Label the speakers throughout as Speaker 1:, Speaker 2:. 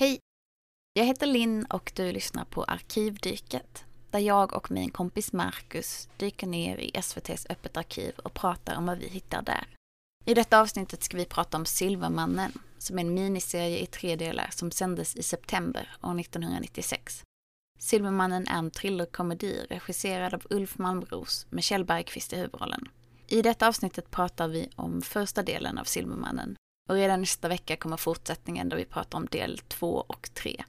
Speaker 1: Hej! Jag heter Linn och du lyssnar på Arkivdyket. Där jag och min kompis Marcus dyker ner i SVTs Öppet arkiv och pratar om vad vi hittar där. I detta avsnittet ska vi prata om Silvermannen, som är en miniserie i tre delar som sändes i september år 1996. Silvermannen är en thrillerkomedi regisserad av Ulf Malmros med Kjell Bergqvist i huvudrollen. I detta avsnittet pratar vi om första delen av Silvermannen och redan nästa vecka kommer fortsättningen där vi pratar om del två och tre.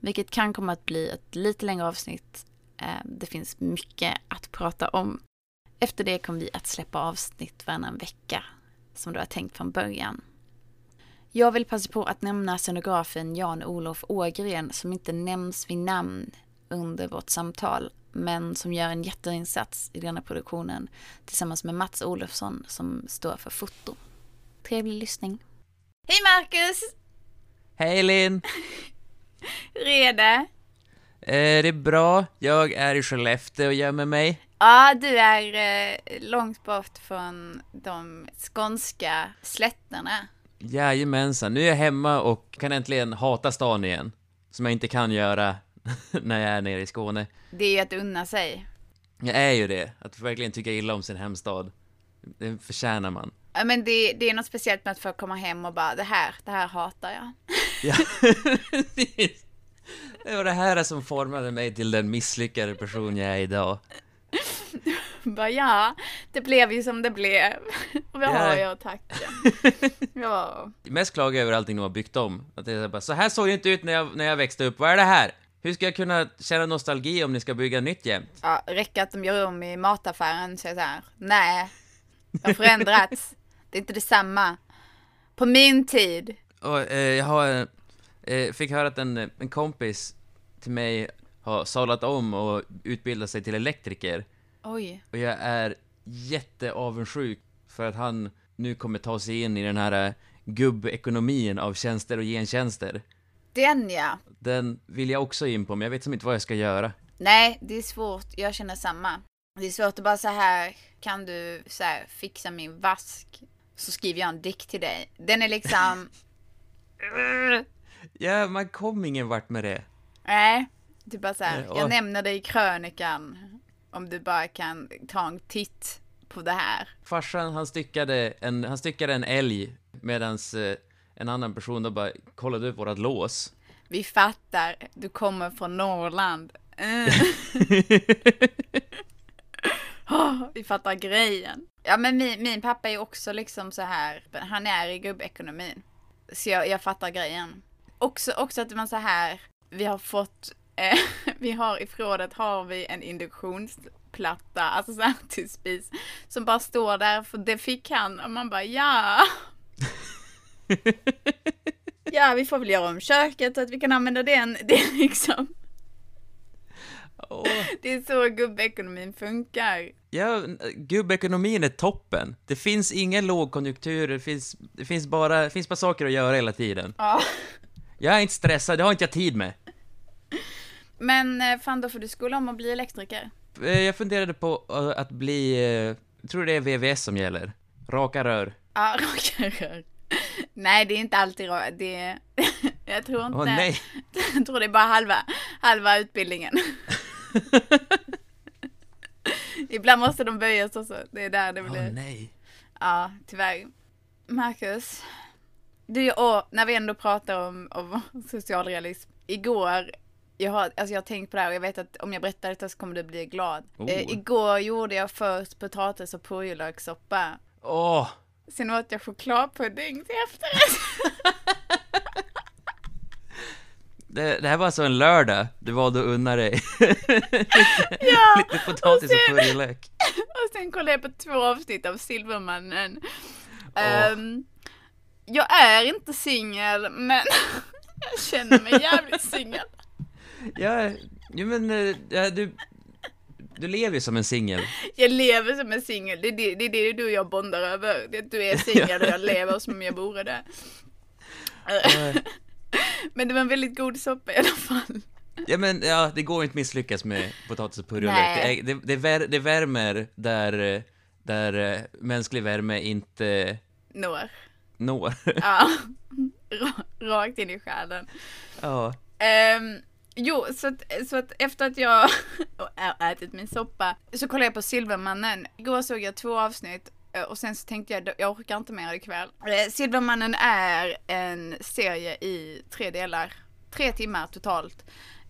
Speaker 1: Vilket kan komma att bli ett lite längre avsnitt. Ehm, det finns mycket att prata om. Efter det kommer vi att släppa avsnitt varannan vecka, som du har tänkt från början. Jag vill passa på att nämna scenografen Jan-Olof Ågren som inte nämns vid namn under vårt samtal, men som gör en jätteinsats i denna produktionen tillsammans med Mats Olofsson som står för foto. Trevlig lyssning. Hej Marcus!
Speaker 2: Hej Linn!
Speaker 1: Det?
Speaker 2: Eh, det är bra. Jag är i Skellefteå och gömmer mig.
Speaker 1: Ja, du är eh, långt bort från de skånska slätterna.
Speaker 2: Jajamensan, nu är jag hemma och kan äntligen hata stan igen. Som jag inte kan göra när jag är nere i Skåne.
Speaker 1: Det är ju att unna sig.
Speaker 2: Jag är ju det, att verkligen tycka illa om sin hemstad. Det förtjänar man.
Speaker 1: Men det, det är något speciellt med att få komma hem och bara, det här, det här hatar jag.
Speaker 2: Ja, Det var det här som formade mig till den misslyckade person jag är idag.
Speaker 1: bara, ja, det blev ju som det blev. Och vad har jag att tacka? Ja.
Speaker 2: Mest klagar jag över allting de har byggt om. Att det är bara, så här såg det inte ut när jag, när jag växte upp, vad är det här? Hur ska jag kunna känna nostalgi om ni ska bygga nytt jämt?
Speaker 1: ja, räcker att de gör om i mataffären så är det så här, nej, det har förändrats. Det är inte detsamma. På min tid.
Speaker 2: Och, eh, jag har, eh, fick höra att en, en kompis till mig har sadlat om och utbildat sig till elektriker.
Speaker 1: Oj.
Speaker 2: Och jag är jätteavundsjuk för att han nu kommer ta sig in i den här eh, gubbekonomin av tjänster och gentjänster.
Speaker 1: Den ja.
Speaker 2: Den vill jag också in på, men jag vet som inte vad jag ska göra.
Speaker 1: Nej, det är svårt. Jag känner samma. Det är svårt att bara så här, kan du så här, fixa min vask? Så skriver jag en dikt till dig. Den är liksom...
Speaker 2: Ja, man kom ingen vart med det.
Speaker 1: Nej, du bara så här,
Speaker 2: Nej, och-
Speaker 1: jag nämner det i krönikan. Om du bara kan ta en titt på det här.
Speaker 2: Farsan, han styckade en, han styckade en älg medans eh, en annan person då bara kollade upp vårat lås.
Speaker 1: Vi fattar, du kommer från Norrland. Mm. Vi fattar grejen. Ja men min, min pappa är också liksom så här, han är i gubbekonomin. Så jag, jag fattar grejen. Också, också att man så här, vi har fått, eh, vi har i förrådet har vi en induktionsplatta, alltså så här till spis, som bara står där för det fick han och man bara ja. Ja, vi får väl göra om köket så att vi kan använda den. Det är liksom,
Speaker 2: Åh,
Speaker 1: det är så gubbekonomin funkar.
Speaker 2: ja, gubbekonomin är toppen. Det finns ingen lågkonjunktur, det finns, det finns bara, det finns bara saker att göra hela tiden.
Speaker 1: Ja.
Speaker 2: Jag är inte stressad, det har inte jag tid med.
Speaker 1: Men eh, fan, då får du skola om och bli elektriker.
Speaker 2: Eh, Jag funderade på eh, att bli, jag tror det är VVS som gäller. Raka rör.
Speaker 1: Ja, raka rör. Nej, det är inte alltid raka. Det jag tror inte.
Speaker 2: Åh nej!
Speaker 1: Jag tror det är bara halva, halva utbildningen. Ibland måste de böjas också. Det är där det
Speaker 2: Åh
Speaker 1: blir.
Speaker 2: nej.
Speaker 1: Ja, tyvärr. Marcus. Du, och när vi ändå pratar om, om socialrealism. Igår, jag har, alltså jag har tänkt på det här och jag vet att om jag berättar detta så kommer du bli glad.
Speaker 2: Oh.
Speaker 1: Eh, igår gjorde jag först potatis och purjolökssoppa.
Speaker 2: Åh!
Speaker 1: Sen åt jag chokladpudding till efterrätt.
Speaker 2: Det, det här var alltså en lördag, du valde att unna dig.
Speaker 1: Ja,
Speaker 2: Lite potatis och
Speaker 1: sen-
Speaker 2: purjolök.
Speaker 1: Och sen kollade jag på två avsnitt av Silvermannen.
Speaker 2: Åh.
Speaker 1: Ehm, jag är inte singel, men jag känner mig jävligt singel.
Speaker 2: Ja, jo men, eh, ja, du, du lever ju som en singel.
Speaker 1: Jag lever som en singel, det är det, det är det du och jag bondar över. Det du är singel och jag lever som om jag vore det. Men det var en väldigt god soppa i alla fall.
Speaker 2: Ja men, ja, det går inte att misslyckas med potatis och purjolök. Det, det, det, vär, det värmer där, där eh, mänsklig värme inte
Speaker 1: Når.
Speaker 2: når.
Speaker 1: Ja. ra- rakt in i själen.
Speaker 2: Ja.
Speaker 1: Ehm, jo, så att, så att efter att jag har ätit min soppa så kollade jag på Silvermannen. Igår såg jag två avsnitt och sen så tänkte jag, jag orkar inte mer ikväll. Eh, Silvermannen är en serie i tre delar. Tre timmar totalt.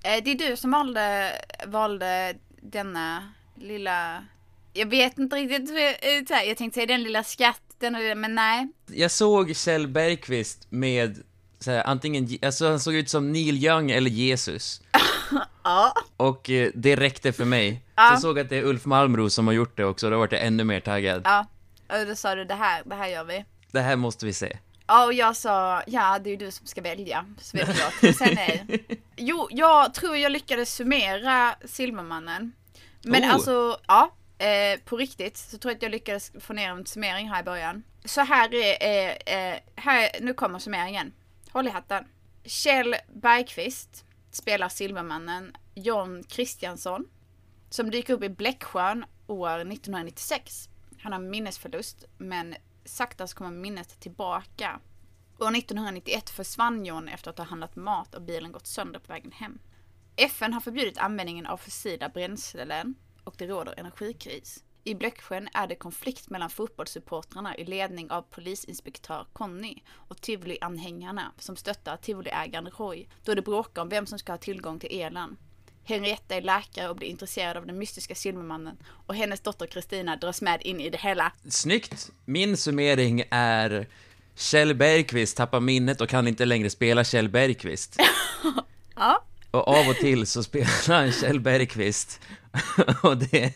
Speaker 1: Eh, Det är du som valde, valde denna lilla, jag vet inte riktigt, eh, så här, jag tänkte säga den lilla skatten, men nej.
Speaker 2: Jag såg Kjell Bergqvist med så här, antingen, alltså han såg ut som Neil Young eller Jesus.
Speaker 1: Ja.
Speaker 2: Och eh, det räckte för mig.
Speaker 1: Ja.
Speaker 2: Såg jag att det är Ulf Malmros som har gjort det också, då vart jag ännu mer taggad.
Speaker 1: Ja, och då sa du det här, det här gör vi.
Speaker 2: Det här måste vi se.
Speaker 1: Ja, och jag sa, ja det är ju du som ska välja. Så vet jag till sen nej. Jo, jag tror jag lyckades summera Silvermannen. Men
Speaker 2: Oh.
Speaker 1: alltså, ja, eh, på riktigt så tror jag att jag lyckades få ner en summering här i början. Så här är, eh, eh, här, nu kommer summeringen. Håll i hatten. Kjell Bergqvist spelar Silvermannen John Kristiansson som dyker upp i Bläcksjön år 1996. Han har minnesförlust men sakta så kommer minnet tillbaka. År 1991 försvann John efter att ha handlat mat och bilen gått sönder på vägen hem. FN har förbjudit användningen av fossila bränslen och det råder energikris. I Bläcksjön är det konflikt mellan fotbollssupportrarna i ledning av polisinspektör Conny och Tivoli-anhängarna som stöttar Tivoli-ägaren Roy då det bråkar om vem som ska ha tillgång till elen. Henrietta är läkare och blir intresserad av den mystiska Silvermannen och hennes dotter Kristina dras med in i det hela.
Speaker 2: Snyggt! Min summering är Kjell Bergqvist tappar minnet och kan inte längre spela Kjell Bergqvist.
Speaker 1: Ja,
Speaker 2: Och av och till så spelar han Kjell Bergqvist. och det...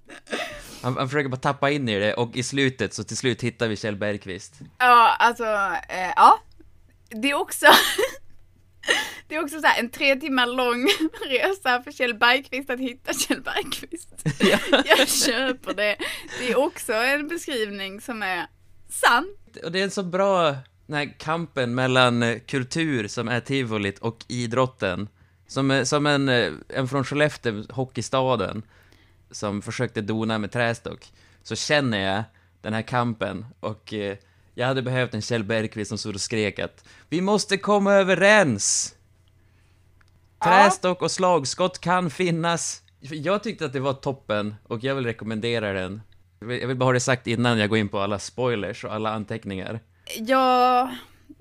Speaker 2: Han, han försöker bara tappa in i det och i slutet så till slut hittar vi Kjell Bergqvist.
Speaker 1: Ja, alltså, eh, ja. Det är också, det är också så här en tre timmar lång resa för Kjell Bergqvist att hitta Kjell Bergqvist. Jag köper det. Det är också en beskrivning som är sann.
Speaker 2: Och det är en så bra, den här kampen mellan eh, kultur som är tivolit och idrotten. Som, eh, som en, eh, en från Skellefteå, hockeystaden, som försökte dona med trästock, så känner jag den här kampen och jag hade behövt en Kjell Bergqvist som stod och skrek att Vi måste komma överens! Trästock och slagskott kan finnas. Jag tyckte att det var toppen och jag vill rekommendera den. Jag vill jag vill bara ha det sagt innan jag går in på alla spoilers och alla anteckningar.
Speaker 1: Jag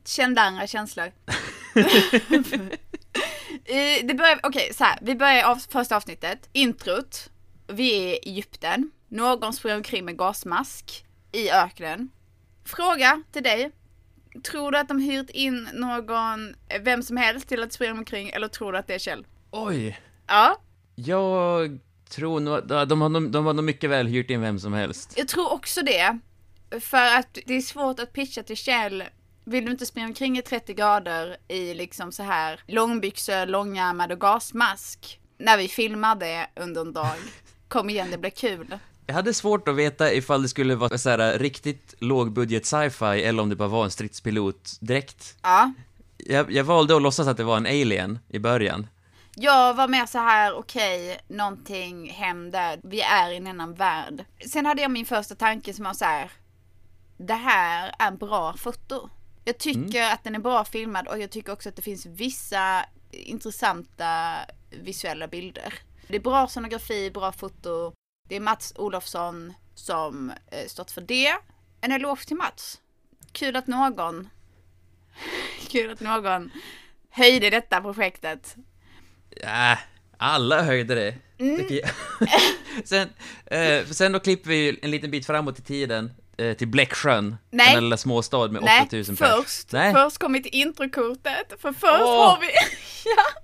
Speaker 1: kände andra känslor. Eh, det börjar, okej så här, vi börjar av första avsnittet, introt. Vi är i Egypten. Någon springer omkring med gasmask i öknen. Fråga till dig. Tror du att de hyrt in någon, eh, vem som helst till att springa omkring eller tror du att det är Kjell?
Speaker 2: Oj!
Speaker 1: Ja,
Speaker 2: Jag tror nog, de, de, de har nog mycket väl hyrt in vem som helst.
Speaker 1: jag tror också det. För att det är svårt att pitcha till Kjell. Vill du inte springa omkring i 30 grader i liksom så här långbyxor, långärmad och gasmask? När vi filmar det under en dag. Kom igen, det blir kul.
Speaker 2: Jag hade svårt att veta ifall det skulle vara så här riktigt lågbudget sci-fi eller om det bara var en stridspilot direkt.
Speaker 1: Ja.
Speaker 2: Jag, jag valde att låtsas att det var en alien i början.
Speaker 1: Jag var mer så här, okej, någonting händer, vi är i en annan värld. Sen hade jag min första tanke som var så här, det här är bra foto. Jag tycker att den är bra filmad och jag tycker också att det finns vissa intressanta visuella bilder. Det är bra scenografi, bra foto. Det är Mats Olofsson som eh, stått för det. En eloge till Mats. Kul att någon, kul att någon höjde detta projektet.
Speaker 2: Ja, alla höjde det.
Speaker 1: Mm.
Speaker 2: sen, eh, sen då klipper vi en liten bit framåt i tiden, eh, till Bläcksjön.
Speaker 1: Nej.
Speaker 2: Den lilla småstad med
Speaker 1: Nej,
Speaker 2: 8000 pers.
Speaker 1: först.
Speaker 2: Nej.
Speaker 1: Först kommer vi till introkortet. För först
Speaker 2: Åh.
Speaker 1: har vi... ja.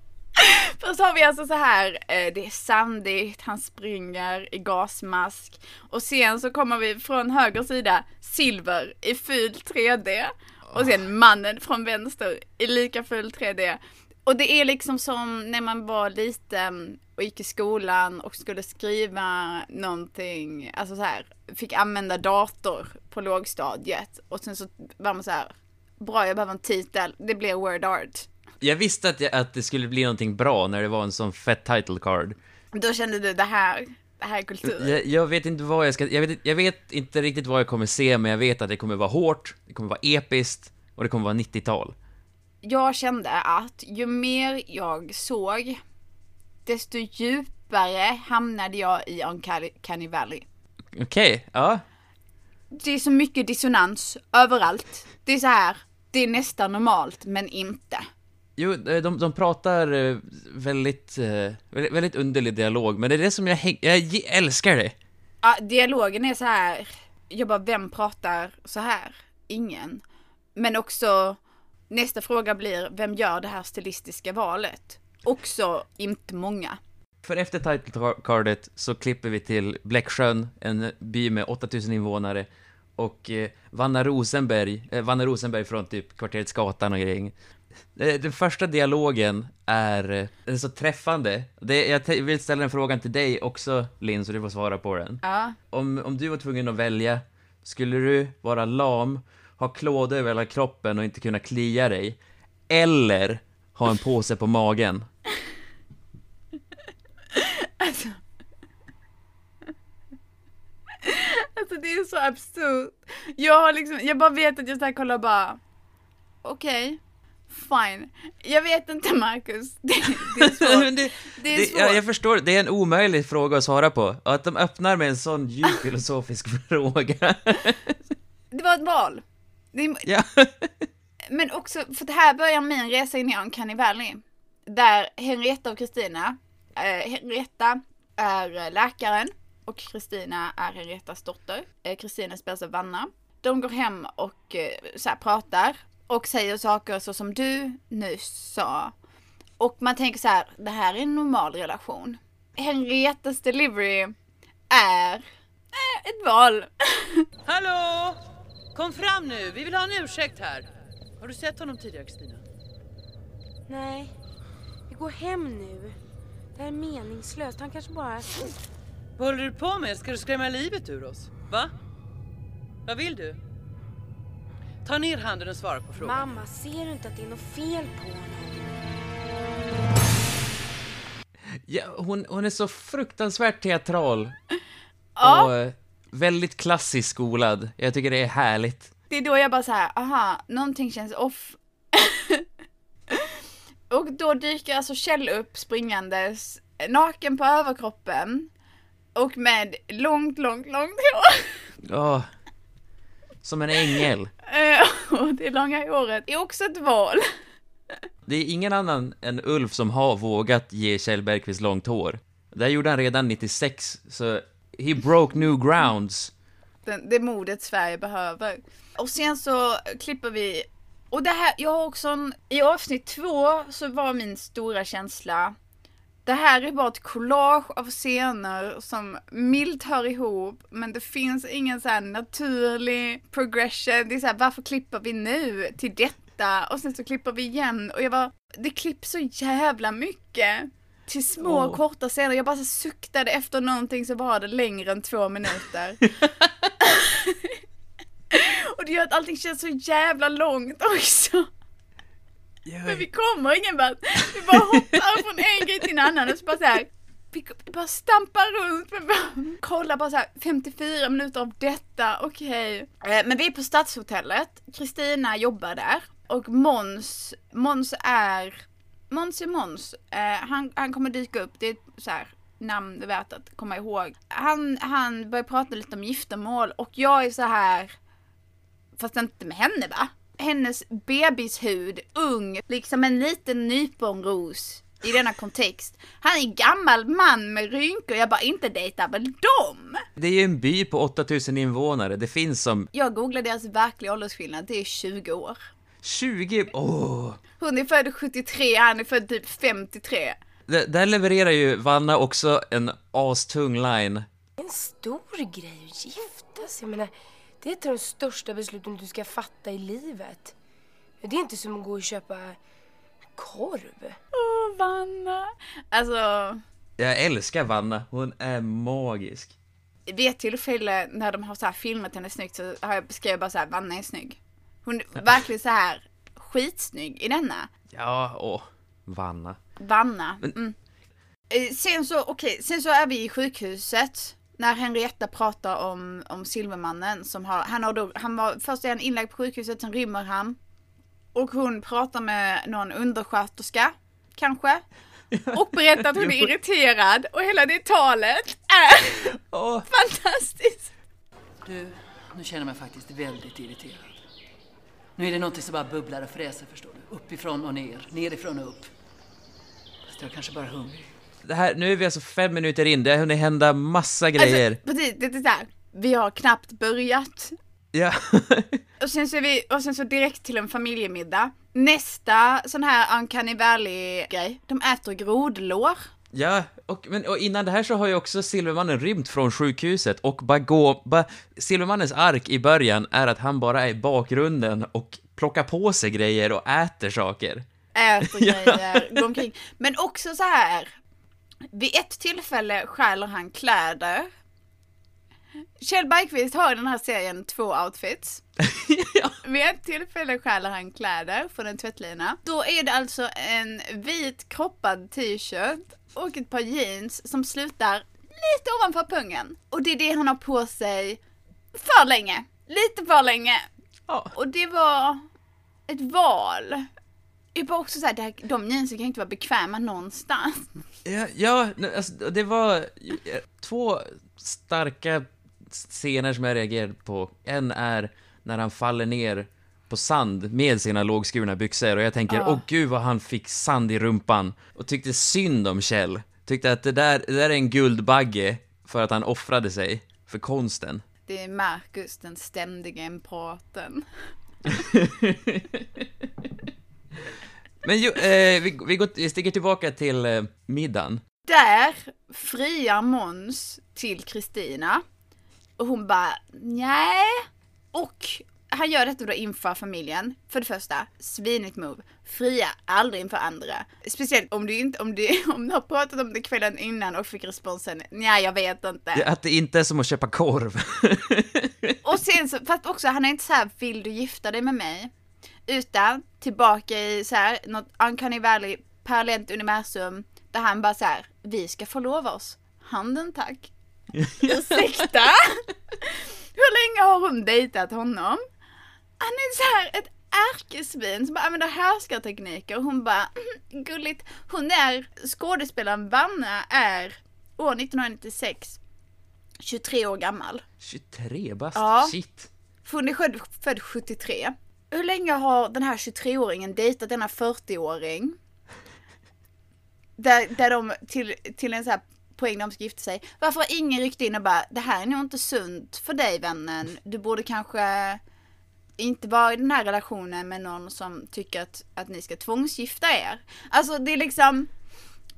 Speaker 1: Först har vi alltså så här, eh, det är sandigt, han springer i gasmask. Och sen så kommer vi från höger sida, silver i ful 3D. Och sen mannen från vänster i lika full 3D. Och det är liksom som när man var liten och gick i skolan och skulle skriva någonting, alltså så här, fick använda dator på lågstadiet. Och sen så var man så här, bra jag behöver en titel, det blir word art.
Speaker 2: Jag visste att, jag, att det skulle bli någonting bra när det var en sån fett title card.
Speaker 1: Då kände du det här, det här är kultur.
Speaker 2: Jag, jag vet inte vad jag ska, jag vet, jag vet inte riktigt vad jag kommer se, men jag vet att det kommer vara hårt, det kommer vara episkt och det kommer vara 90-tal.
Speaker 1: jag kände att ju mer jag såg, desto djupare hamnade jag i Uncanny Valley.
Speaker 2: Okej, ja.
Speaker 1: Det är så mycket dissonans överallt. Det är så här, det är nästan normalt, men inte.
Speaker 2: Jo, eh, de, de pratar eh, väldigt, eh, väldigt, väldigt underlig dialog, men det är det som jag, häng, jag älskar det.
Speaker 1: Ja, dialogen är så här. Jag bara, vem pratar så här? Ingen. Men också, nästa fråga blir, vem gör det här stilistiska valet? Också inte många.
Speaker 2: För efter title cardet så klipper vi till Bläcksjön, en by med 8000 invånare, och eh, Vanna Rosenberg, eh, Vanna Rosenberg från typ kvarteret Skatan och gäng. Eh, Den första dialogen är, eh, är så träffande. Det, jag vill ställa den frågan till dig också, Linn, så du får svara på den.
Speaker 1: Ja.
Speaker 2: Om, om du var tvungen att välja, skulle du vara lam, ha klåda över hela kroppen och inte kunna klia dig, eller ha en påse på magen?
Speaker 1: Alltså. Alltså det är så absurt. Jag har liksom, jag bara vet att jag såhär kollar bara, okej, fine. Jag vet inte Marcus, det, det är svårt.
Speaker 2: Det,
Speaker 1: Det är svårt.
Speaker 2: jag, jag förstår, det är en omöjlig fråga att svara på. Att de öppnar med en sån djup filosofisk fråga.
Speaker 1: Det var ett val. Är,
Speaker 2: ja.
Speaker 1: Men också, för det här börjar min resa in i Uncanny Valley. Där Henrietta och Kristina, eh, Henrietta är eh, läkaren och Kristina är Henriettas dotter. Eh, Kristina spelas av Vanna. De går hem och eh, så här, pratar och säger saker så som du nyss sa. Och man tänker så här, det här är en normal relation. Henriettas delivery är eh, ett val.
Speaker 3: Hallå! Kom fram nu, vi vill ha en ursäkt här. Har du sett honom tidigare Kristina?
Speaker 4: Nej, vi går hem nu. Det här är meningslöst. Han kanske bara...
Speaker 3: Vad håller du på med? Ska du skrämma livet ur oss? Va? Vad vill du? Ta ner handen och svara på frågan.
Speaker 4: Mamma, ser du inte att det är något fel på honom?
Speaker 2: ja hon, hon är så fruktansvärt teatral.
Speaker 1: Ja.
Speaker 2: Och eh, väldigt klassiskt skolad. Jag tycker det är härligt.
Speaker 1: Det är då jag bara så här, aha, någonting känns off. och då dyker alltså Kjell upp springandes, naken på överkroppen. Och med långt, långt, långt hår.
Speaker 2: Åh. Som en ängel.
Speaker 1: Eh, och det långa håret är också ett val.
Speaker 2: Det är ingen annan än Ulf som har vågat ge Kjell Bergqvist långt hår. Det här gjorde han redan 96, så he broke new grounds.
Speaker 1: Den, det modet Sverige behöver. Och sen så klipper vi, och det här, jag har också en, i avsnitt två så var min stora känsla, det här är bara ett collage av scener som milt hör ihop, men det finns ingen så naturlig progression. Det är så här, varför klipper vi nu till detta? Och sen så klipper vi igen och jag var, det klipps så jävla mycket till små
Speaker 2: Åh.
Speaker 1: korta scener. Jag bara suktade efter någonting så var det längre än två minuter. och det gör att allting känns så jävla långt också. Men vi kommer ingen vart. Vi bara hoppar från en grej till en annan och så bara så här. Vi bara stampar runt, men bara kollar bara så här 54 minuter av detta, okej. Eh, Men vi är på Stadshotellet, Kristina jobbar där och Måns, Måns är, Måns är Måns. Eh, Han, han kommer dyka upp, det är så här namn värt att komma ihåg. Han, han börjar prata lite om giftermål och jag är så här fast inte med henne va? Hennes bebishud, ung, liksom en liten nyponros i denna kontext. Han är en gammal man med rynkor, jag bara inte dejtar väl dem?
Speaker 2: Det är ju en by på 8000 invånare, det finns som
Speaker 1: Jag googlade deras verkliga åldersskillnad, det är 20 år.
Speaker 2: 20... Åh!
Speaker 1: Hon är född 73, han är född typ 53.
Speaker 2: D- Där levererar ju Vanna också en astung line.
Speaker 4: Det en stor grej att gifta sig. Jag menar, det är ett av de största besluten du ska fatta i livet. Det är inte som att gå och köpa korv.
Speaker 1: Åh, Vanna. Alltså,
Speaker 2: Jag älskar Vanna, hon är magisk.
Speaker 1: vid ett tillfälle när de har så här filmat henne snyggt så har jag skrivit bara så här, Vanna är snygg. Hon är verkligen så här skitsnygg i denna.
Speaker 2: Ja, åh, Vanna.
Speaker 1: Vanna. Mm. Eh, Sen så, okej, sen så är vi i sjukhuset. När Henrietta pratar om, om Silvermannen som har, han har då, han var, först är han inlagd på sjukhuset, sen rymmer han. och hon pratar med någon undersköterska, kanske. Och berättar att hon är irriterad och hela det talet är
Speaker 2: Åh,
Speaker 1: fantastiskt.
Speaker 3: Du, nu känner jag mig faktiskt väldigt irriterad. Nu är det någonting som bara bubblar och fräser förstår du. Uppifrån och ner, nerifrån och upp. Fast jag är kanske bara hungrig.
Speaker 2: Det här, nu är vi alltså fem minuter in, det har hunnit hända massa grejer.
Speaker 1: Alltså, precis, det är så här. Vi har knappt börjat.
Speaker 2: Ja.
Speaker 1: Och sen så vi, och sen så direkt till en familjemiddag. Nästa sån här Uncanny Valley-grej, de äter grodlår.
Speaker 2: Ja, och, men, och innan det här så har ju också Silvermannen rymt från sjukhuset och bara gå, bara, Silvermannens ark i början är att han bara är i bakgrunden och plockar på sig grejer och äter saker.
Speaker 1: äter grejer, går omkring. Men också så här. Vid ett tillfälle stjäler han kläder. Kjell Bergqvist har i den här serien två outfits.
Speaker 2: ja.
Speaker 1: Vid ett tillfälle stjäler han kläder från en tvättlina. Då är det alltså en vit kroppad t-shirt och ett par jeans som slutar lite ovanför pungen. Och det är det han har på sig för länge. Lite för länge.
Speaker 2: ja.
Speaker 1: Och det var ett val. Jag bara också såhär, de jeansen kan inte vara bekväma någonstans.
Speaker 2: Ja, ja alltså, det var eh, två starka scener som jag reagerade på. En är när han faller ner på sand med sina lågskurna byxor och jag tänker,
Speaker 1: Ja.
Speaker 2: åh gud vad han fick sand i rumpan. Och tyckte synd om Kjell. Tyckte att det där, det där är en guldbagge för att han offrade sig för konsten.
Speaker 1: Det är Marcus, den ständiga empaten.
Speaker 2: Men ju, eh, vi, vi, går, vi sticker tillbaka till eh, middagen.
Speaker 1: Där friar Måns till Kristina. Och hon bara, nej. Och han gör detta då inför familjen. För det första, svinigt move. Fria aldrig inför andra. Speciellt om du inte, om du, om du har pratat om det kvällen innan och fick responsen, nej jag vet inte.
Speaker 2: Att det inte är som att köpa korv.
Speaker 1: Och sen så, fast också han är inte så här, vill du gifta dig med mig? Utan tillbaka i så här, något Uncanny Valley parallellt universum där han bara så här, vi ska förlova oss. Handen tack. Ursäkta? Hur länge har hon dejtat honom? Han är så här ett ärkesvin som bara använder härskartekniker och hon bara, "Mm, gulligt. Hon är, skådespelaren Vanna är år 1996 23 år gammal.
Speaker 2: 23 bast,
Speaker 1: Ja.
Speaker 2: shit.
Speaker 1: För hon är född, född 73. Hur länge har den här 23-åringen dejtat denna 40-åring? Där, där de till, till en så här poäng de ska gifta sig. Varför har ingen ryckt in och bara, det här är nog inte sunt för dig vännen. Du borde kanske inte vara i den här relationen med någon som tycker att, att ni ska tvångsgifta er. Alltså det är liksom,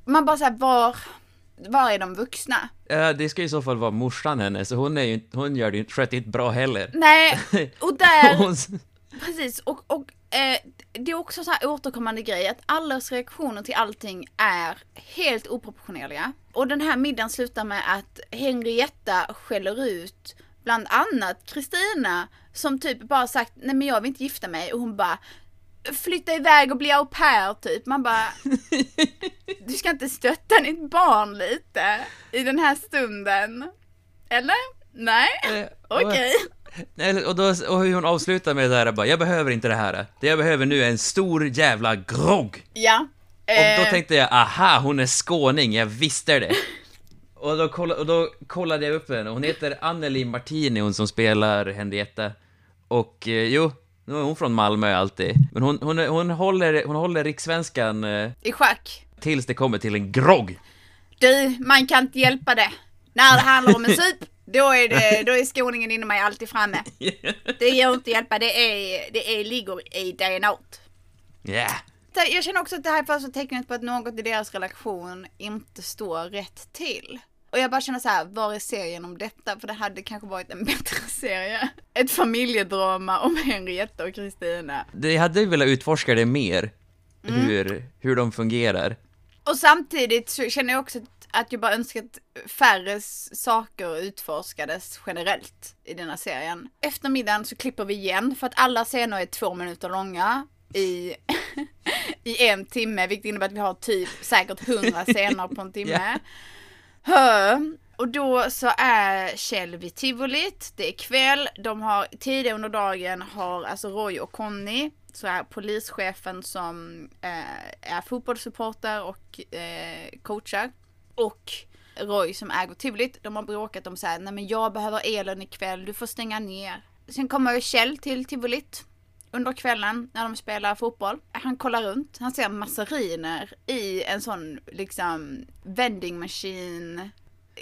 Speaker 1: man bara såhär, var, var är de vuxna?
Speaker 2: Ja, det ska i så fall vara morsan hennes, hon, är ju, hon gör det sköter inte bra heller.
Speaker 1: Nej, och där...
Speaker 2: Hon,
Speaker 1: Precis, och, och eh, det är också så här återkommande grej att allas reaktioner till allting är helt oproportionerliga. Och den här middagen slutar med att Henrietta skäller ut bland annat Kristina som typ bara sagt nej men jag vill inte gifta mig och hon bara flytta iväg och bli au pair typ. Man bara du ska inte stötta ditt barn lite i den här stunden. Eller? Nej?
Speaker 2: Eh,
Speaker 1: Okej.
Speaker 2: Nej, och, då, och hur hon avslutar med det här bara, jag behöver inte det här. Det jag behöver nu är en stor jävla grogg.
Speaker 1: Ja.
Speaker 2: Och då
Speaker 1: Eh,
Speaker 2: tänkte jag, aha, hon är skåning, jag visste det. Och då, kolla, och då kollade jag upp henne, hon heter Anneli Martini, hon som spelar Henrietta. Och eh, jo, nu är hon från Malmö alltid. Men hon, hon, hon, håller, hon håller rikssvenskan eh,
Speaker 1: I schack.
Speaker 2: tills det kommer till en grogg.
Speaker 1: Du, man kan inte hjälpa det. När det handlar om en sup, då är, det, då är skåningen inom mig alltid framme. Det går inte hjälpa, det, är, det är, ligger i DNA. Så Jag känner också att det här är första tecknet på att något i deras relation inte står rätt till. Och jag bara känner så här, var är serien om detta? För det hade kanske varit en bättre serie. Ett familjedrama om Henrietta och Kristina.
Speaker 2: Det hade ju velat utforska det mer, hur, hur de fungerar.
Speaker 1: Och samtidigt så känner jag också att, att jag bara önskar att färre saker utforskades generellt i denna serien. Efter middagen så klipper vi igen för att alla scener är två minuter långa i, i en timme, vilket innebär att vi har typ säkert hundra scener på en timme. Hö. Och då så är Kjell vid tivolit, det är kväll, de har tidigare under dagen har alltså Roy och Conny så är polischefen som eh, är fotbollssupporter och eh, coachar. Och Roy som äger tivolit, de har bråkat om så här, nej men jag behöver elen ikväll, du får stänga ner. Sen kommer Kjell till tivolit under kvällen när de spelar fotboll. Han kollar runt, han ser massariner i en sån liksom vending machine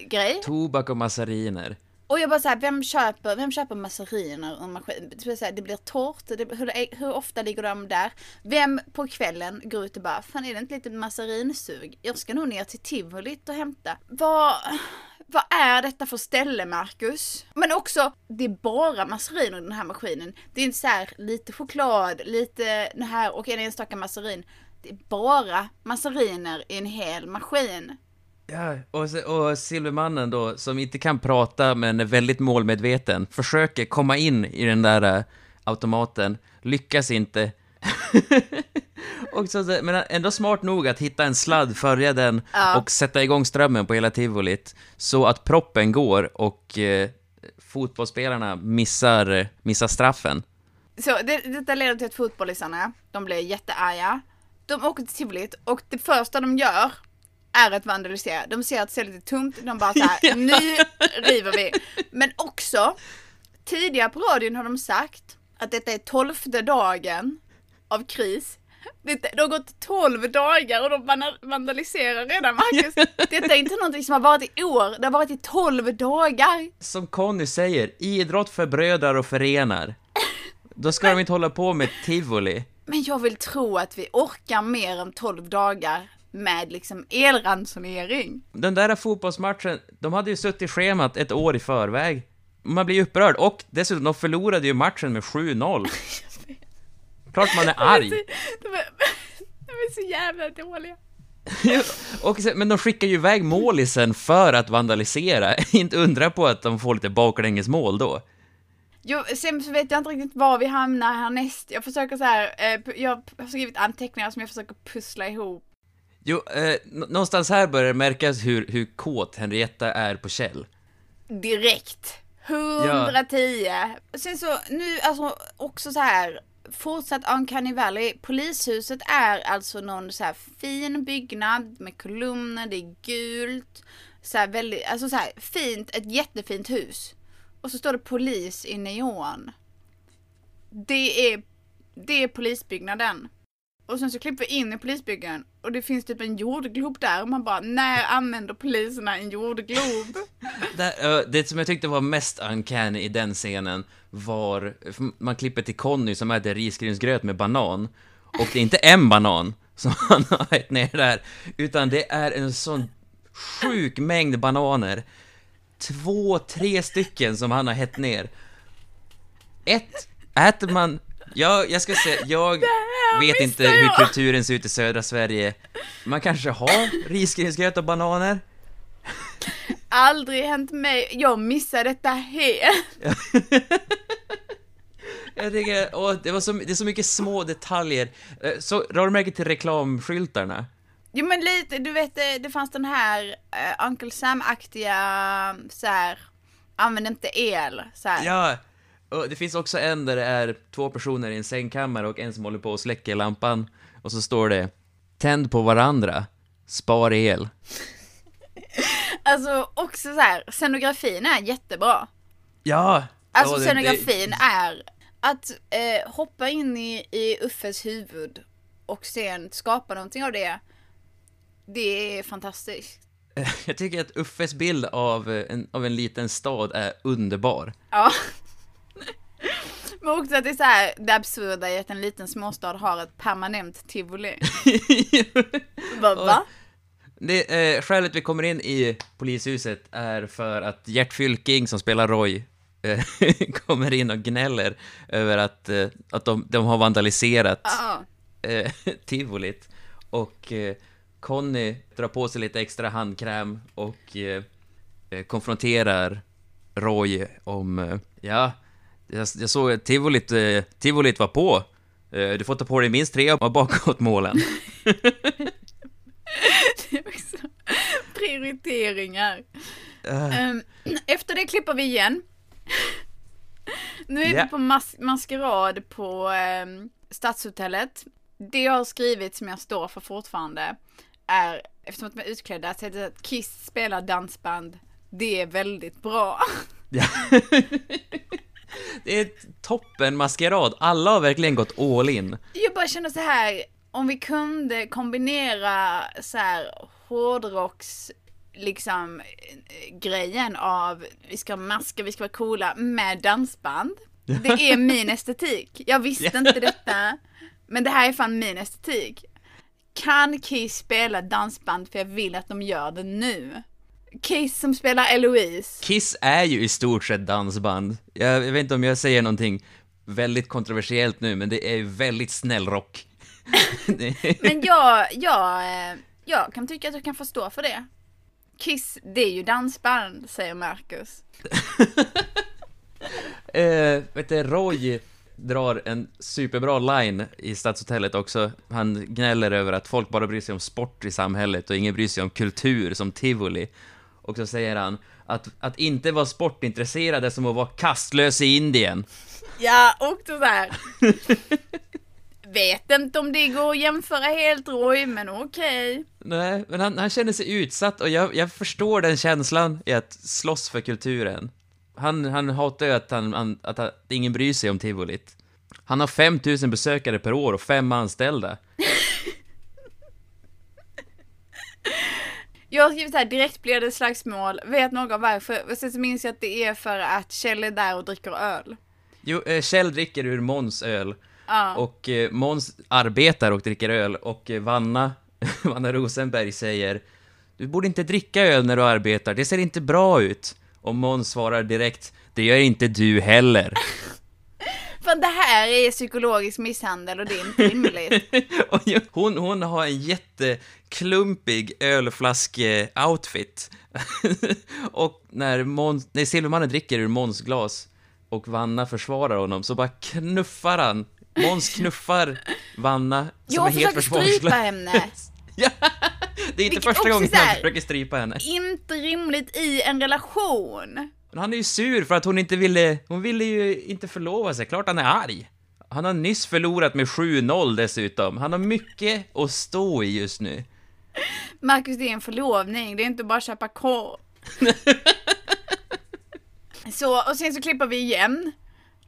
Speaker 1: grej.
Speaker 2: Tobak och massariner.
Speaker 1: Och jag bara såhär, vem köper, vem köper masseriner ur maskin? Det blir, det blir torrt, det, hur, hur ofta ligger de där? Vem på kvällen går ut och bara, fan är det inte lite masserinsug? Jag ska nog ner till tivolit och hämta. Vad, vad är detta för ställe Marcus? Men också, det är bara masseriner i den här maskinen. Det är inte såhär lite choklad, lite det här och en enstaka masserin. Det är bara masseriner i en hel maskin.
Speaker 2: Ja, och, och Silvermannen då, som inte kan prata men är väldigt målmedveten, försöker komma in i den där eh, automaten, lyckas inte. och så, men ändå smart nog att hitta en sladd, följa den
Speaker 1: Ja.
Speaker 2: och sätta igång strömmen på hela tivolit, så att proppen går och eh, fotbollsspelarna missar, eh, missar straffen.
Speaker 1: Så det, detta leder till att fotbollisarna, de blir jättearga. De åker till tivolit och det första de gör är att vandalisera. De ser att stället är tomt, de bara såhär, nu river vi. Men också, tidigare på radion har de sagt att detta är tolfte dagen av kris. Det, det har gått 12 dagar och de vandaliserar redan Marcus. Detta är inte någonting som har varit i år, det har varit i 12 dagar.
Speaker 2: Som Conny säger, idrott förbrödrar och förenar. Då ska de inte hålla på med tivoli.
Speaker 1: Men jag vill tro att vi orkar mer än 12 dagar med liksom elransonering.
Speaker 2: Den där fotbollsmatchen, de hade ju suttit i schemat ett år i förväg. Man blir ju upprörd, och dessutom, de förlorade ju matchen med 7-0. Klart man är arg.
Speaker 1: De är, de är så jävla dåliga.
Speaker 2: och, sen- men de skickar ju iväg målisen för att vandalisera. Inte undra på att de får lite baklängesmål då.
Speaker 1: Jo, sen så vet jag inte riktigt var vi hamnar härnäst. Jag försöker så här, eh, jag har skrivit anteckningar som jag försöker pussla ihop.
Speaker 2: Jo, eh, nå- någonstans här börjar det märkas hur, hur kåt Henrietta är på Kjell.
Speaker 1: Direkt. 110. Sen så, nu alltså också så här, fortsatt Uncanny Valley. Polishuset är alltså någon så här fin byggnad med kolumner, det är gult. Så här väldigt, alltså så här fint, ett jättefint hus. Och så står det polis i neon. Det är, det är polisbyggnaden. Och sen så klipper vi in i polisbyggnaden och det finns typ en jordglob där och man bara, när använder poliserna en jordglob?
Speaker 2: det, det som jag tyckte var mest uncanny i den scenen var, man klipper till Conny som äter risgrynsgröt med banan, och det är inte en banan som han har ätit ner där, utan det är en sån sjuk mängd bananer. Två, tre stycken som han har hett ner. Ett, äter man... Jag, jag ska säga, jag vet inte
Speaker 1: missar
Speaker 2: hur
Speaker 1: jag.
Speaker 2: kulturen ser ut i södra Sverige. Man kanske har risgrynsgröt och bananer?
Speaker 1: Aldrig hänt mig. Jag missade detta helt.
Speaker 2: Jag tycker, åh, det, var så, det är så mycket små detaljer. Eh, Så, la du märke till reklamskyltarna?
Speaker 1: Jo men lite, du vet det, det fanns den här uh, Uncle Sam-aktiga så här. använd inte el så här.
Speaker 2: Ja! Det finns också en där det är två personer i en sängkammare och en som håller på och släcker lampan. Och så står det Tänd på varandra, spar el.
Speaker 1: Alltså också så här, scenografin är jättebra.
Speaker 2: Ja!
Speaker 1: Alltså
Speaker 2: Ja, det-
Speaker 1: scenografin är att eh, hoppa in i, i Uffes huvud och sen skapa någonting av det. Det är fantastiskt.
Speaker 2: det- Jag tycker att Uffes bild av eh, en, av en liten stad är underbar.
Speaker 1: Ja. Men också att det är så här, det absurda i att en liten småstad har ett permanent tivoli. Va? va?
Speaker 2: Det, eh, skälet vi kommer in i polishuset är för att Gert Fylking, som spelar Roy, eh, kommer in och gnäller över att, eh, att de, de har vandaliserat eh, tivolit. Och eh, Conny drar på sig lite extra handkräm och eh, eh, konfronterar Roy om, eh, ja, jag, jag såg att tivolit, eh, tivolit var på. Eh, du får ta på dig minst tre av bakåtmålen.
Speaker 1: Det är också prioriteringar.
Speaker 2: Eh,
Speaker 1: Ehm, efter det klipper vi igen. Nu är
Speaker 2: Ja.
Speaker 1: vi på mas- maskerad på, ehm, Stadshotellet. Det jag har skrivit som jag står för fortfarande är, eftersom att de är utklädda, så är det att Kiss spelar dansband. Det är väldigt bra.
Speaker 2: Ja. det är toppen maskerad. Alla har verkligen gått all in.
Speaker 1: Jag bara känner så här, om vi kunde kombinera så här hårdrocks liksom grejen av vi ska ha masker, vi ska vara coola med dansband. Det är min estetik. Jag visste inte detta, men det här är fan min estetik. Kan Kiss spela dansband för jag vill att de gör det nu? Kiss som spelar Eloise.
Speaker 2: Kiss är ju i stort sett dansband. Jag, jag vet inte om jag säger någonting väldigt kontroversiellt nu, men det är väldigt snäll rock.
Speaker 1: Men jag, jag, eh, jag kan tycka att jag kan förstå för det. Kiss, det är ju dansband, säger Marcus.
Speaker 2: Eh, vet du, Roy drar en superbra line i Stadshotellet också. Han gnäller över att folk bara bryr sig om sport i samhället och ingen bryr sig om kultur som tivoli. Och så säger han att, att inte vara sportintresserad är som att vara kastlös i Indien.
Speaker 1: Ja, och så här. Vet inte om det går att jämföra helt Roy, men okej.
Speaker 2: Nej, men han, han känner sig utsatt och jag, jag förstår den känslan i att slåss för kulturen. Han, han hatar ju att, han, han, att, att ingen bryr sig om tivolit. Han har 5000 besökare per år och fem anställda.
Speaker 1: Jag har skrivit här, direkt blir det slagsmål. Vet någon varför? Och sen så minns jag att det är för att Kjell är där och dricker öl.
Speaker 2: Jo, eh, Kjell dricker ur Måns öl.
Speaker 1: Ja.
Speaker 2: Och eh, Måns arbetar och dricker öl och eh, Vanna, Vanna Rosenberg säger Du borde inte dricka öl när du arbetar, det ser inte bra ut. Och Måns svarar direkt Det gör inte du heller.
Speaker 1: För det här är psykologisk misshandel och det är inte rimligt.
Speaker 2: hon, hon har en jätteklumpig ölflaske-outfit. och när, Måns, när Silvermannen dricker ur Måns glas och Vanna försvarar honom så bara knuffar han. Måns knuffar Vanna som
Speaker 1: Jag
Speaker 2: är helt försvarslös.
Speaker 1: strypa henne.
Speaker 2: Ja, det är inte
Speaker 1: Vilket
Speaker 2: första gången han försöker strypa henne.
Speaker 1: Inte rimligt i en relation.
Speaker 2: Men han är ju sur för att hon inte ville, hon ville ju inte förlova sig. Klart han är arg. Han har nyss förlorat med 7-0 dessutom. Han har mycket att stå i just nu.
Speaker 1: Marcus, det är en förlovning, det är inte bara att köpa korv. så, och sen så klipper vi igen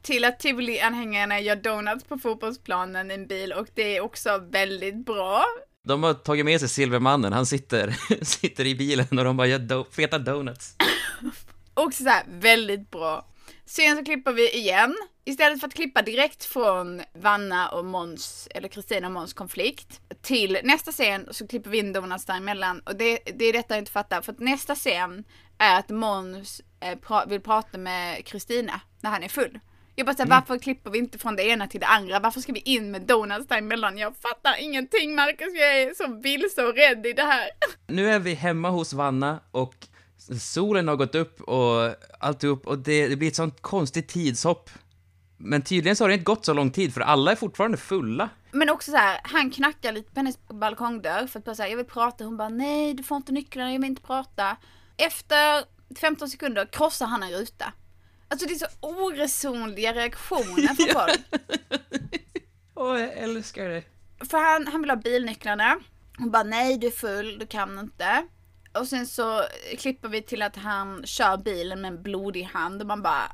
Speaker 1: till att Tivoli-anhängarna gör donuts på fotbollsplanen i en bil och det är också väldigt bra.
Speaker 2: De har tagit med sig Silvermannen, han sitter, sitter i bilen och de bara gör do- feta donuts.
Speaker 1: Också så här, väldigt bra. Sen så klipper vi igen. Istället för att klippa direkt från Vanna och Måns, eller Kristina och Måns konflikt, till nästa scen så klipper vi in donuts däremellan. Och det, det är detta jag inte fattar, för att nästa scen är att Måns eh, pra- vill prata med Kristina när han är full. Jag bara såhär, varför klipper vi inte från det ena till det andra? Varför ska vi in med donuts däremellan? Jag fattar ingenting Marcus, jag är så vilse och rädd i det här.
Speaker 2: Nu är vi hemma hos Vanna och solen har gått upp och alltihop och det, det blir ett sånt konstigt tidshopp. Men tydligen så har det inte gått så lång tid för alla är fortfarande fulla.
Speaker 1: Men också så här, han knackar lite på hennes balkongdörr för att bara säga jag vill prata. Hon bara nej du får inte nycklarna, jag vill inte prata. Efter 15 sekunder krossar han en ruta. Alltså det är så oresonliga reaktioner från folk.
Speaker 2: Åh, jag älskar det.
Speaker 1: För han, han vill ha bilnycklarna. Hon bara nej du är full, du kan inte. Och sen så klipper vi till att han kör bilen med en blodig hand och man bara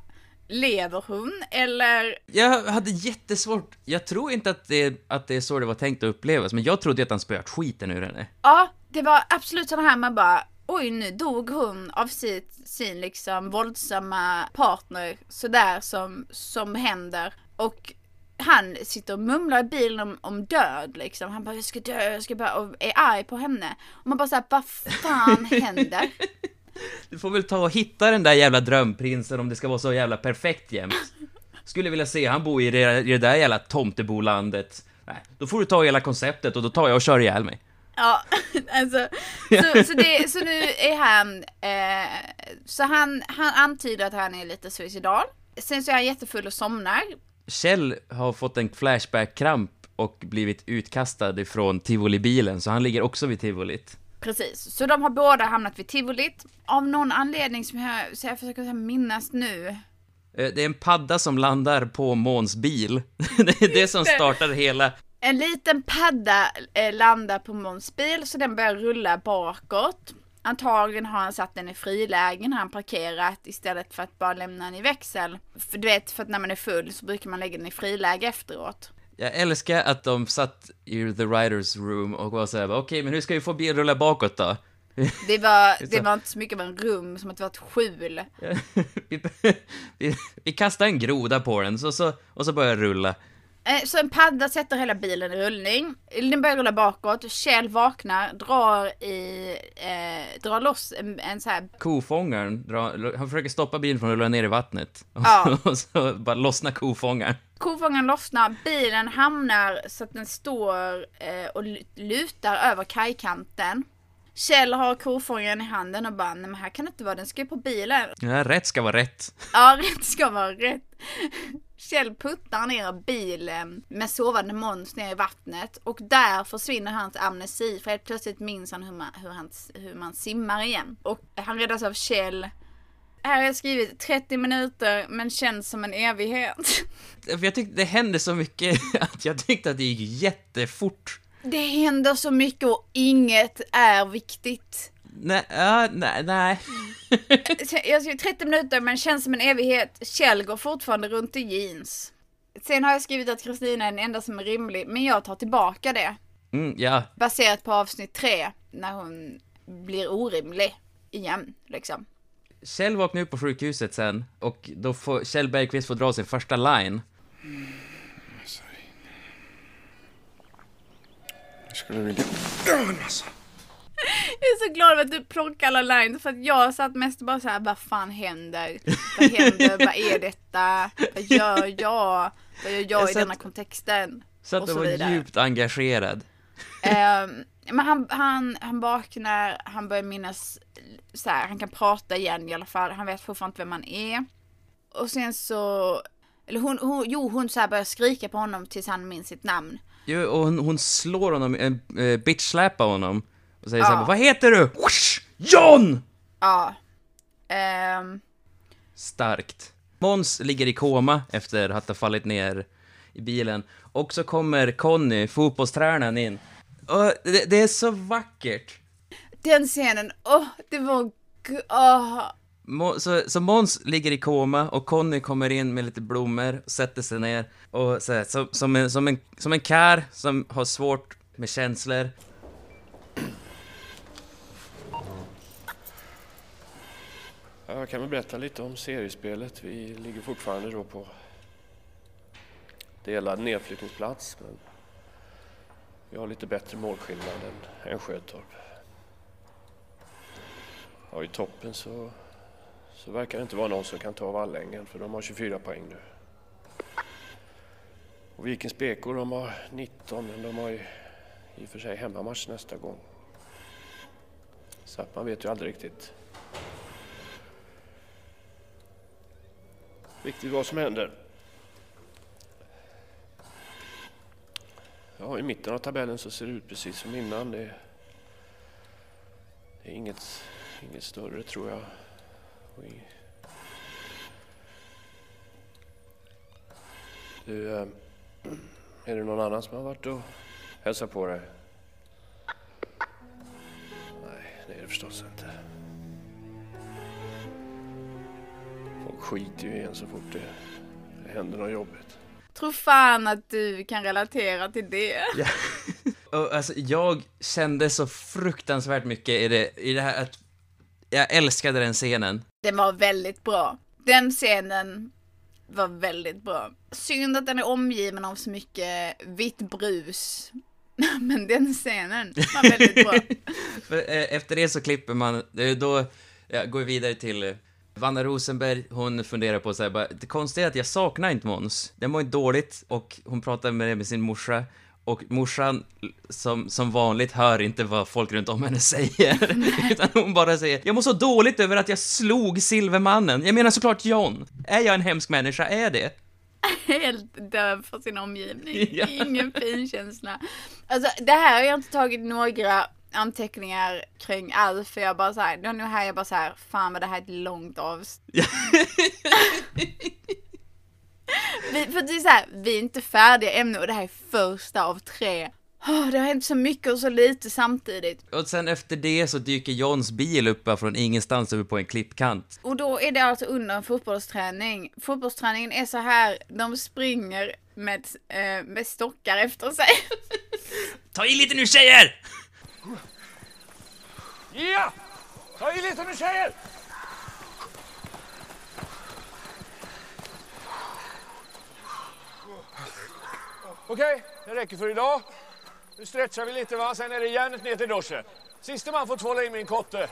Speaker 1: Lever hon eller?
Speaker 2: Jag hade jättesvårt, jag tror inte att det, att det är så det var tänkt att upplevas, men jag trodde att han spöat skiten ur henne.
Speaker 1: Ja, det var absolut sådana här man bara Oj nu dog hon av sitt, sin liksom våldsamma partner sådär som, som händer och han sitter och mumlar i bilen om, om död liksom. Han bara jag ska dö, jag ska bara och är arg på henne. Och man bara såhär, vad fan händer?
Speaker 2: Du får väl ta och hitta den där jävla drömprinsen om det ska vara så jävla perfekt jämt. Skulle vilja se han bo i det, i det där jävla tomtebolandet. Nej, då får du ta hela konceptet och då tar jag och kör ihjäl mig.
Speaker 1: Ja, alltså. Så, så, det, så nu är han, eh, så han, han antyder att han är lite suicidal. Sen så är han jättefull och somnar.
Speaker 2: Kjell har fått en flashback-kramp och blivit utkastad ifrån tivolibilen, så han ligger också vid tivolit.
Speaker 1: Precis, så de har båda hamnat vid tivolit. Av någon anledning som jag, så jag försöker minnas nu.
Speaker 2: Eh, Det är en padda som landar på Måns bil. Det är det som startar hela...
Speaker 1: En liten padda eh, landar på Måns bil så den börjar rulla bakåt. Antagligen har han satt den i friläge när han parkerat istället för att bara lämna den i växel. För du vet, för att när man är full så brukar man lägga den i friläge efteråt.
Speaker 2: Jag älskar att de satt i the writers room och var såhär, okej, men hur ska vi få bilen rulla bakåt då?
Speaker 1: Det var, det var inte så mycket av en rum som att det var ett skjul.
Speaker 2: vi, vi, vi kastar en groda på den, så, så, och så börjar rulla.
Speaker 1: Eh, Så en padda sätter hela bilen i rullning. Den börjar rulla bakåt. Kjell vaknar, drar i, eh, drar loss en, en så här
Speaker 2: Kofångaren, drar, han försöker stoppa bilen från att rulla ner i vattnet.
Speaker 1: Ja.
Speaker 2: och så bara lossnar kofångaren.
Speaker 1: Kofångaren lossnar, bilen hamnar så att den står eh, och lu- lutar över kajkanten. Kjell har kofångaren i handen och bara, nej men här kan det inte vara, den ska ju på bilen.
Speaker 2: Ja, rätt ska vara rätt.
Speaker 1: Ja, rätt ska vara rätt. Kjell puttar ner bilen med sovande Måns ner i vattnet och där försvinner hans amnesi för helt plötsligt minns han hur man, hur han, hur man simmar igen. Och han räddas av Kjell. Här har jag skrivit 30 minuter men känns som en evighet.
Speaker 2: Jag tyckte det hände så mycket att jag tyckte att det gick jättefort.
Speaker 1: Det händer så mycket och inget är viktigt.
Speaker 2: Nej, ja, nej, nej.
Speaker 1: Jag skrev 30 minuter men känns som en evighet. Kjell går fortfarande runt i jeans. Sen har jag skrivit att Kristina är den enda som är rimlig, men jag tar tillbaka det.
Speaker 2: Mm, ja,
Speaker 1: Baserat på avsnitt tre, när hon blir orimlig igen, liksom.
Speaker 2: Kjell vaknar upp på sjukhuset sen och då får Kjell Bergqvist få dra sin första line.
Speaker 5: Jag skulle vilja... Ja, en massa.
Speaker 1: Jag är så glad över att du plockar alla lines, för att jag satt mest bara så här, vad fan händer? Vad händer? vad är detta? Vad gör jag? Vad gör jag,
Speaker 2: Jag
Speaker 1: i
Speaker 2: satt-
Speaker 1: denna kontexten?
Speaker 2: Så att du var
Speaker 1: vidare.
Speaker 2: djupt engagerad.
Speaker 1: Ehm, men han, han, han vaknar, han börjar minnas, så här, han kan prata igen i alla fall, han vet fortfarande inte vem han är. Och sen så, eller hon, hon jo hon så här börjar skrika på honom tills han minns sitt namn.
Speaker 2: Jo, och hon, hon slår honom, äh, bitch-släpar honom. Och säger
Speaker 1: Ja.
Speaker 2: såhär, vad heter du? John!
Speaker 1: Ja. Ehm,
Speaker 2: Starkt. Måns ligger i koma efter att ha fallit ner i bilen. Och så kommer Conny, fotbollstränaren, in. Och det, det är så vackert.
Speaker 1: den scenen, åh, det var.
Speaker 2: Må, så, så Måns ligger i koma och Conny kommer in med lite blommor, sätter sig ner och så här, så, som, en, som, en, som en kär som har svårt med känslor.
Speaker 5: Jag kan väl berätta lite om seriespelet. Vi ligger fortfarande då på delad nedflyttningsplats. Men vi har lite bättre målskillnad än, än Sjötorp. Ja, I toppen så, så verkar det inte vara någon som kan ta Vallängen för de har 24 poäng nu. Och Vikings BK de har 19 men de har ju i och för sig hemmamatch nästa gång. Så att man vet ju aldrig riktigt riktigt vad som händer. Ja, i mitten av tabellen så ser det ut precis som innan. Det är, det är inget, inget större tror jag. Du, eh, är det någon annan som har varit och hälsat på dig? Nej, det är det förstås inte. Skiter ju i en så fort det, händer något jobbigt.
Speaker 1: Tror fan att du kan relatera till det.
Speaker 2: Och, alltså, jag kände så fruktansvärt mycket i det, i det här att jag älskade den scenen.
Speaker 1: Den var väldigt bra. Den scenen var väldigt bra. Synd att den är omgiven av så mycket vitt brus. Men den scenen var väldigt bra.
Speaker 2: Eh, efter det så klipper man, då ja, går vi vidare till Vanna Rosenberg, hon funderar på så här, bara, det konstiga är att jag saknar inte Måns. Den mår inte dåligt och hon pratar med det med sin morsa. Och morsan, som, som vanligt, hör inte vad folk runt om henne säger. Utan hon bara säger, jag mår så dåligt över att jag slog Silvermannen. Jag menar såklart John. Är jag en hemsk människa? Är det?
Speaker 1: Helt döv för sin omgivning.
Speaker 2: Ja.
Speaker 1: Ingen finkänsla. Alltså det här har jag inte tagit några anteckningar kring alls för jag bara såhär, nog här jag bara såhär, fan vad det här är ett långt avsnitt. vi, för det är så här, vi är inte färdiga ännu och det här är första av tre. Åh, det har hänt så mycket och så lite samtidigt.
Speaker 2: Och sen efter det så dyker Johns bil upp från ingenstans uppe på en klippkant.
Speaker 1: Och då är det alltså under en fotbollsträning. Fotbollsträningen är så här, de springer med, eh, med stockar efter sig.
Speaker 2: Ta i lite nu tjejer!
Speaker 5: Ja! Ta i lite nu tjejer! Okej, det räcker för idag. Nu stretchar vi lite va, sen är det järnet ner till duschen. Siste man får tvåla in min kotte.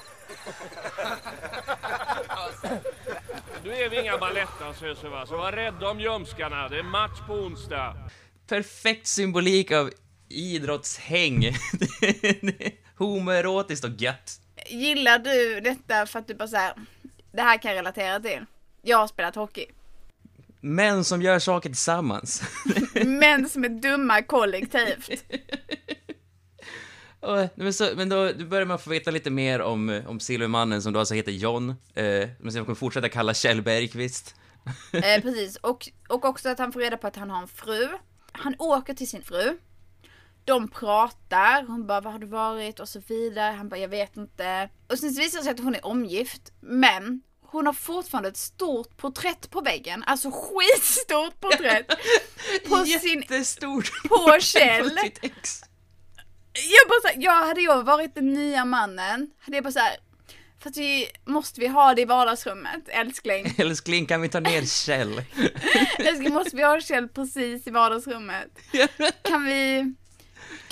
Speaker 6: Nu är vi inga balettdansöser va, så var rädda om ljumskarna. Det är match på onsdag.
Speaker 2: Perfekt symbolik av idrottshäng. Homoerotiskt och gött.
Speaker 1: Gillar du detta för att du bara så här, det här kan jag relatera till. Jag har spelat hockey.
Speaker 2: Män som gör saker tillsammans.
Speaker 1: Män som är dumma kollektivt.
Speaker 2: Och, men, så, men då, då börjar man få veta lite mer om, om Silvermannen som då alltså heter John. Eh, men som kommer fortsätta kalla Kjell Bergqvist.
Speaker 1: Eh, precis, och, och också att han får reda på att han har en fru. Han åker till sin fru. De pratar, hon bara var har du varit och så vidare. Han bara jag vet inte. Och sen så visar det sig att hon är omgift. Men hon har fortfarande ett stort porträtt på väggen. Alltså skitstort porträtt. på sin,
Speaker 2: Jättestort.
Speaker 1: på Kjell.
Speaker 2: på sitt ex.
Speaker 1: Jag bara såhär, jag hade jag varit den nya mannen, hade jag bara såhär, för att vi, måste vi ha det i vardagsrummet, älskling?
Speaker 2: Älskling, kan vi ta ner Kjell?
Speaker 1: älskling, måste vi ha Kjell precis i vardagsrummet? Kan vi,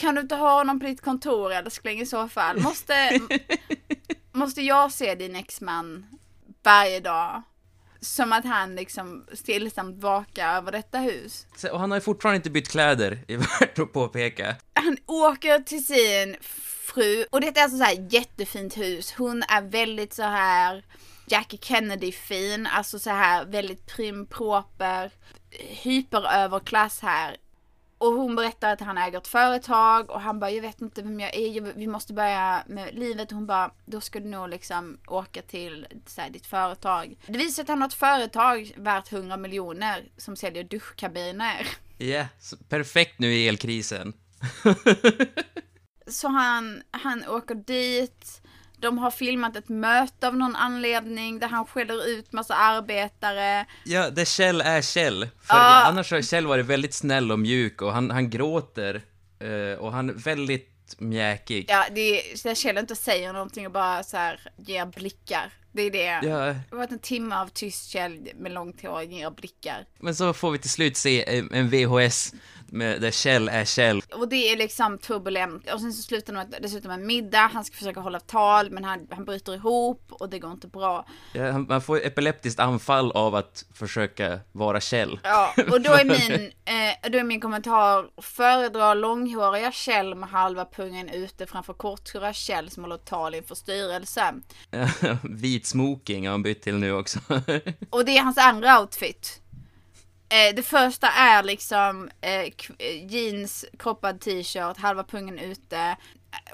Speaker 1: kan du inte ha honom på ditt kontor älskling i så fall? Måste, måste jag se din exman varje dag? Som att han liksom stillsamt vakar över detta hus.
Speaker 2: Så- Och han har ju fortfarande inte bytt kläder, är värt att påpeka.
Speaker 1: han åker till sin fru och detta är alltså så här jättefint hus. Hon är väldigt så här Jackie Kennedy-fin, alltså så här väldigt prim proper, hyperöverklass här. Och hon berättar att han äger ett företag och han bara, jag vet inte vem jag är, vi måste börja med livet. Och hon bara, då ska du nog liksom åka till så här, ditt företag. Det visar sig att han har ett företag värt 100 miljoner som säljer duschkabiner.
Speaker 2: Ja, så perfekt nu i elkrisen.
Speaker 1: Så han, han åker dit. De har filmat ett möte av någon anledning där han skäller ut massa arbetare.
Speaker 2: Ja, där Kjell är Kjell. För
Speaker 1: Ah.
Speaker 2: annars har Kjell varit väldigt snäll och mjuk och han, han gråter. eh, och han är väldigt mjäkig.
Speaker 1: Ja, det är, där Kjell inte säger någonting och bara så här ger blickar. Det är det.
Speaker 2: Ja,
Speaker 1: Det har varit en timme av tyst Kjell med långt hår och ger blickar.
Speaker 2: men så får vi till slut se en, en VHS med, där Kjell är Kjell.
Speaker 1: Och det är liksom turbulent. Och sen så slutar de med- dessutom med en middag. Han ska försöka hålla tal men han, han bryter ihop och det går inte bra.
Speaker 2: Ja, han, man får epileptiskt anfall av att försöka vara Kjell.
Speaker 1: Ja, och då är min, eh, då är min kommentar, föredra långhåriga Kjell med halva pungen ute framför korthåriga Kjell som håller tal inför styrelsen.
Speaker 2: Vit smoking har han bytt till nu också.
Speaker 1: Och det är hans andra outfit. Eh, det första är liksom eh, eh, jeans, kroppad t-shirt, halva pungen ute.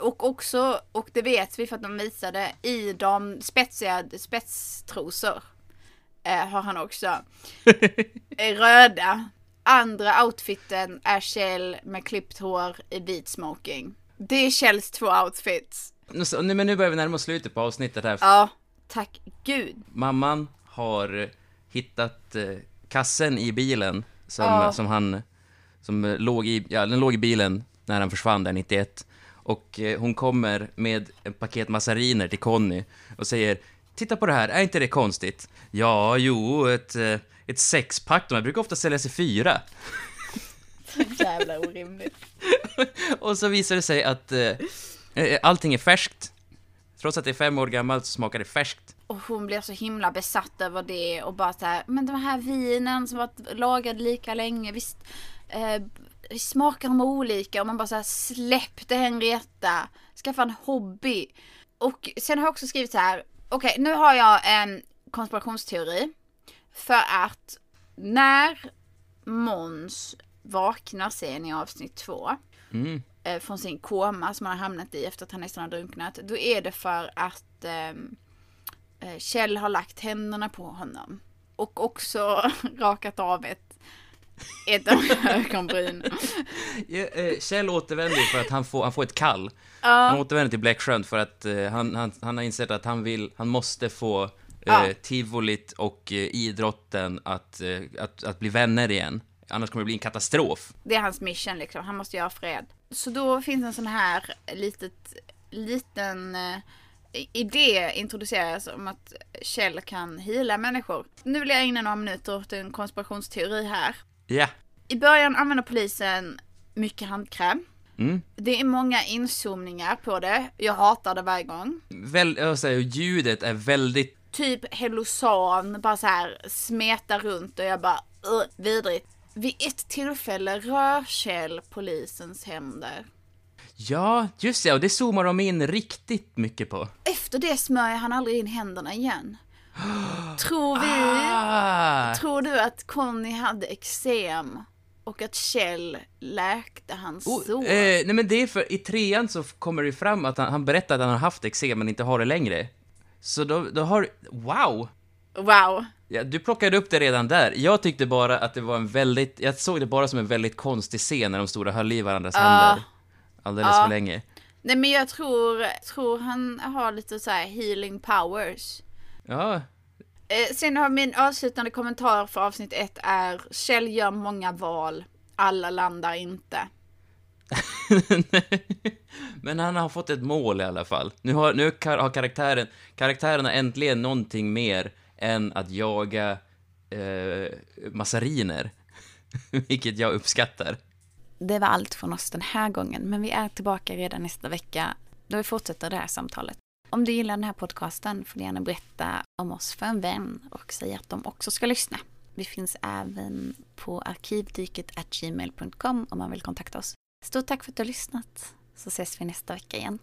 Speaker 1: Och också, och det vet vi för att de visade, i de spetsiga spetstrosor. Eh, har han också. Eh, Röda. Andra outfiten är Kjell med klippt hår i vit smoking. Det är Kjells två outfits.
Speaker 2: Nu Men nu börjar vi närma oss slutet på avsnittet här.
Speaker 1: Ja, tack gud.
Speaker 2: Mamman har hittat eh, kassen i bilen som,
Speaker 1: Ja.
Speaker 2: som han, som eh, låg i, ja, den låg i bilen när han försvann där 91. Och eh, hon kommer med ett paket massariner till Conny och säger Titta på det här, är inte det konstigt? Ja, jo, ett, eh, ett sexpack, de här brukar ofta säljas i fyra.
Speaker 1: Jävla orimligt.
Speaker 2: Och så visar det sig att eh, allting är färskt. Trots att det är fem år gammalt så smakar det färskt.
Speaker 1: Och hon blir så himla besatt över det och bara så här, men de här vinen som varit lagade lika länge, visst eh, smakar de olika? Och man bara så här, släpp det Henrietta, skaffa en hobby. Och sen har jag också skrivit så här, okej nu har jag en konspirationsteori. För att när Måns vaknar sen i avsnitt två
Speaker 2: Mm.
Speaker 1: eh, från sin koma som han har hamnat i efter att han nästan har drunknat. Då är det för att eh, Kjell har lagt händerna på honom. Och också rakat av ett, ett av ögonbryn.
Speaker 2: Ja, eh, Kjell återvänder för att han får, han får ett kall. Han
Speaker 1: Ja,
Speaker 2: återvänder till Bläcksjön för att eh, han, han, han har insett att han vill, han måste få eh,
Speaker 1: Ja.
Speaker 2: tivolit och eh, idrotten att, eh, att, att bli vänner igen. Annars kommer det bli en katastrof.
Speaker 1: det är hans mission liksom. Han måste göra fred. Så då finns en sån här litet, liten eh, idé introduceras om att Kjell kan hila människor. Nu vill jag ägna några minuter åt en konspirationsteori här.
Speaker 2: Ja.
Speaker 1: I början använder polisen mycket handkräm.
Speaker 2: Mm.
Speaker 1: Det är många inzoomningar på det. Jag hatar det varje gång.
Speaker 2: Väl, jag säger, ljudet är väldigt...
Speaker 1: Typ Hellosan bara så här smetar runt och jag bara uh, vidrigt. Vid ett tillfälle rör Kjell polisens händer.
Speaker 2: Ja, just det, och det zoomar de in riktigt mycket på.
Speaker 1: Efter det smörjer han aldrig in händerna igen. Tror vi,
Speaker 2: Ah!
Speaker 1: tror du att Conny hade eksem och att Kjell läkte hans
Speaker 2: Oh,
Speaker 1: sår?
Speaker 2: eh, nej men det är för, i trean så kommer det fram att han, han berättar att han har haft eksem men inte har det längre. Så då, då har, wow!
Speaker 1: Wow.
Speaker 2: Ja, du plockade upp det redan där. Jag tyckte bara att det var en väldigt, jag såg det bara som en väldigt konstig scen när de stod och höll i varandras händer. Alldeles
Speaker 1: Ja.
Speaker 2: för länge.
Speaker 1: Nej men jag tror, tror han har lite så här healing powers.
Speaker 2: Ja,
Speaker 1: Eh, sen har min avslutande kommentar för avsnitt ett är Kjell gör många val, alla landar inte.
Speaker 2: men han har fått ett mål i alla fall. Nu har, nu har karaktären, karaktären har äntligen någonting mer än att jaga eh, massariner. Vilket jag uppskattar.
Speaker 1: Det var allt från oss den här gången, men vi är tillbaka redan nästa vecka då vi fortsätter det här samtalet. Om du gillar den här podcasten får du gärna berätta om oss för en vän och säga att de också ska lyssna. Vi finns även på arkivdyket gmail.com om man vill kontakta oss. Stort tack för att du har lyssnat, så ses vi nästa vecka igen.